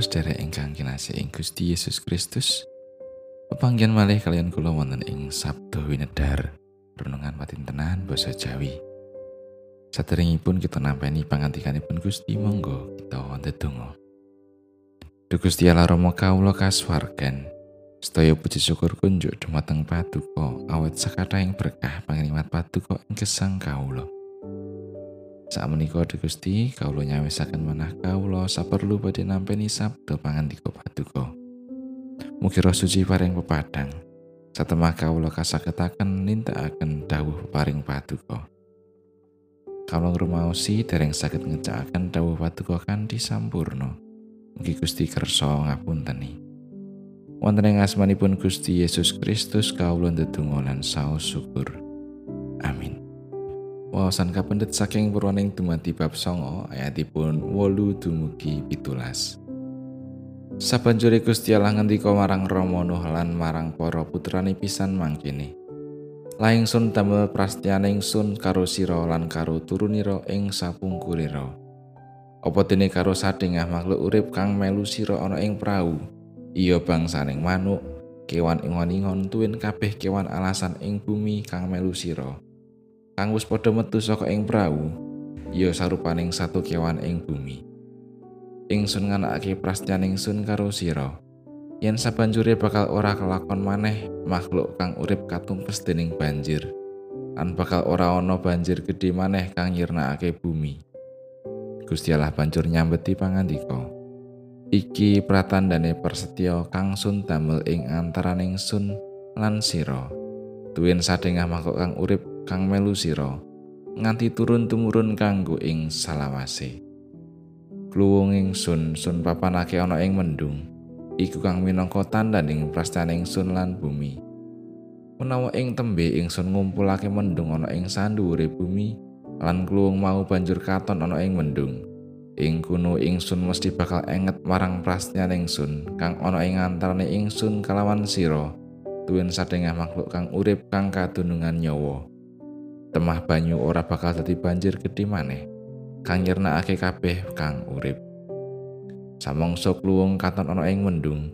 Sedherek ingkang kinasih ing Gusti Yesus Kristus, pepanggihan malih kalian kula wonten ing Sabdo Winedar, renungan patintenan basa Jawi. Saderengipun kita nampeni pangantikanipun Gusti monggo kita ndedonga. Duh Gusti Allah Rama kawula kasuwargan, sedaya puji syukur kunjuk dumateng Paduka awet sakathahing berkah pangrimat Paduka ing gesang kawula. Sak menika Gusti kawula nyawisaken manah kawula saperlu badhe nampi sabda pangandika paduka. Mugi roh suci paring pepadang. Satemah kawula kasagetaken nindakaken dawuh paring paduka. Kawula ngrumaosi dereng saged ngecakaken dawuh paduka kanthi sampurna. Mugi Gusti kersa ngapunteni. Wonten ing asmanipun Gusti Yesus Kristus kawula ndedonga lan saos syukur. Wawasan kapendet saking purwaning dumadi bab songo ayatipun wolu dumugi pitulas. Gusti Allah ngendika marang Rama Nuh lan marang para putrane pisan mangkene. Laing sun damel prastianing sun karo sira lan karo turunira ing sapungkurira. Apa dene karo sadengah makhluk urip kang melu sira ana ing prau? Iya bangsaning manuk, kewan ingon-ingon tuwin kabeh kewan alasan ing bumi kang melu sira. Kang wis padha metu saka ing prau ya sarupaning satu kewan ing bumi. Ingsun nganakake prastianing sun karo sira. Yen sabanjure bakal ora kelakon maneh makhluk kang urip katumpes dening banjir. Lan bakal ora ana banjir gedhe maneh kang nyirnakake bumi. Gusti Allah banjur nyambeti pangandika. Iki pratandane persetya kang sun damel ing antaraning sun lan sira. Tuwin sadengah makhluk kang urip kang melu sira nganti turun tumurun kanggo ing salawase. Kluwung ingsun sun papanake ana ing mendung iku kang minangka tandaning prastaning sun lan bumi. Menawa ing tembe ingsun ngumpulake mendung ana ing sandhuwure bumi lan kluwung mau banjur katon ana ing mendung ing kuno ingsun mesti bakal enget marang prastaning sun kang ana ing antarane ingsun kalawan sira tuwin sadengah makhluk kang urip kang kadunungan nyawa temah banyu ora bakal dadi banjir gedhe maneh. Kang nyernakake kabeh kang urip. Samangsa kluwung katon ana ing mendung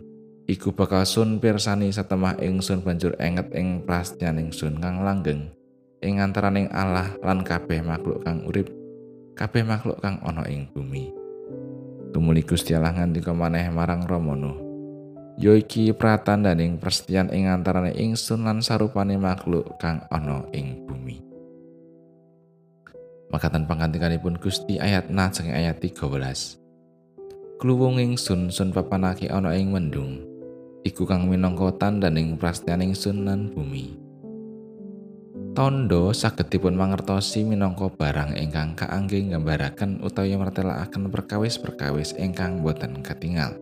iku bakal sun pirsani satemah ingsun banjur enget ing prastyaning sun kang langgeng ing antaraning Allah lan kabeh makhluk kang urip kabeh makhluk kang ana ing bumi. Tumuli Gusti Allah ngandika maneh marang Ramana ya iki pratandaning persetyan ing antaraning ingsun lan sarupane makhluk kang ana ing bumi Makatan pangantikanipun Gusti ayat na saking ayat 13. Kluwung ingsun sun papanake ana ing mendung. Iku kang minangka tandaning prastianing sun lan bumi. Tondo saged dipun mangertosi minangka barang ingkang kaangge nggambaraken utawi martelakaken perkawis-perkawis ingkang boten katingal.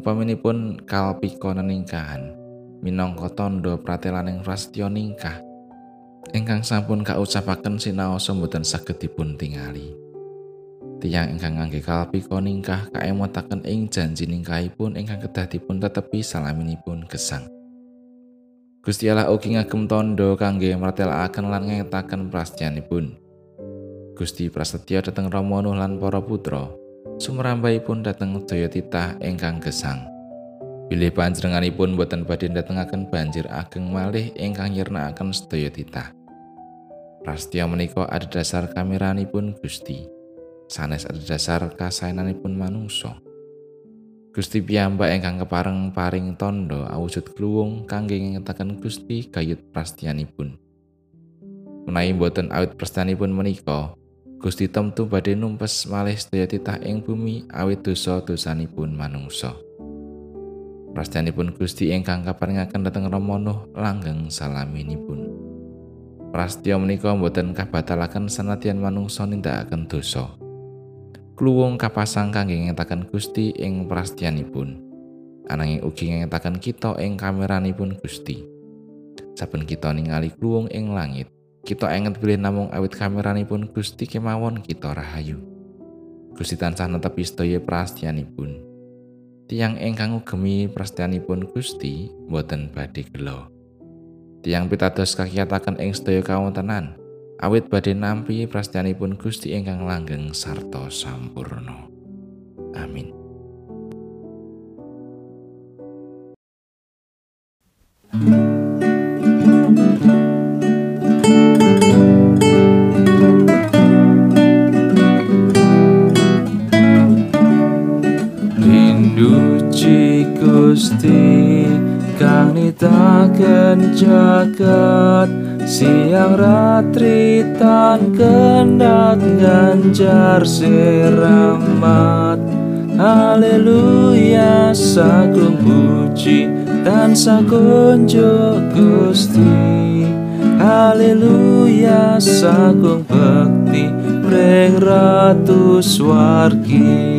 Upaminipun kalpika neningkahan minangka tondo pratelaning prastya ningkah ingkang sampun kaucapaken sinaosa mboten saged dipun tingali. Tiyang ingkang ngangge kalpika ningkah kaemotaken ing janji ningkahipun ingkang kedah dipun tetepi salaminipun gesang. Gusti Allah ugi ngagem tondo kangge martelakaken lan ngetaken prastyanipun. Gusti prasetya dhateng Rama lan para putra, sumrambahipun dhateng daya titah ingkang gesang. Bilih panjenenganipun boten badhe ndatengaken banjir ageng malih ingkang nyirnakaken sedaya titah. Prastya menika ada dasar Gusti. Sanes ada dasar kasaenanipun manungsa. Gusti piyambak ingkang kepareng paring tondo awujud kluwung kangge ngetaken Gusti gayut prastianipun. Menawi boten awit prastianipun menika, Gusti temtu badhe numpes malih sedaya titah ing bumi awit dosa-dosanipun manungsa. Prastianipun Gusti ingkang kaparingaken dhateng Nuh langgeng salaminipun. Prastya menika boten kabatalaken sanadyan manungsa nindakaken dosa. Kluwung kapasang kangge ngetaken Gusti ing prastyanipun. Ananging ugi ngetaken kita ing kameranipun Gusti. Saben kita ningali kluwung ing langit, kita enget pilih namung awit kameranipun Gusti kemawon kita rahayu. Gusti tansah netepi sedaya prastyanipun. tiang ingkang ugemi prastianipun Gusti boten badhe gelo tiang pitados kakiataken ing sedaya kawontenan awit badhe nampi prastianipun Gusti ingkang langgeng sarta sampurno amin. thank you Gusti kang nitaken jagat siang ratri tan kendat ganjar seramat. Haleluya sagung puji dan sakunjo Gusti. Haleluya sagung bekti Preng ratu swargi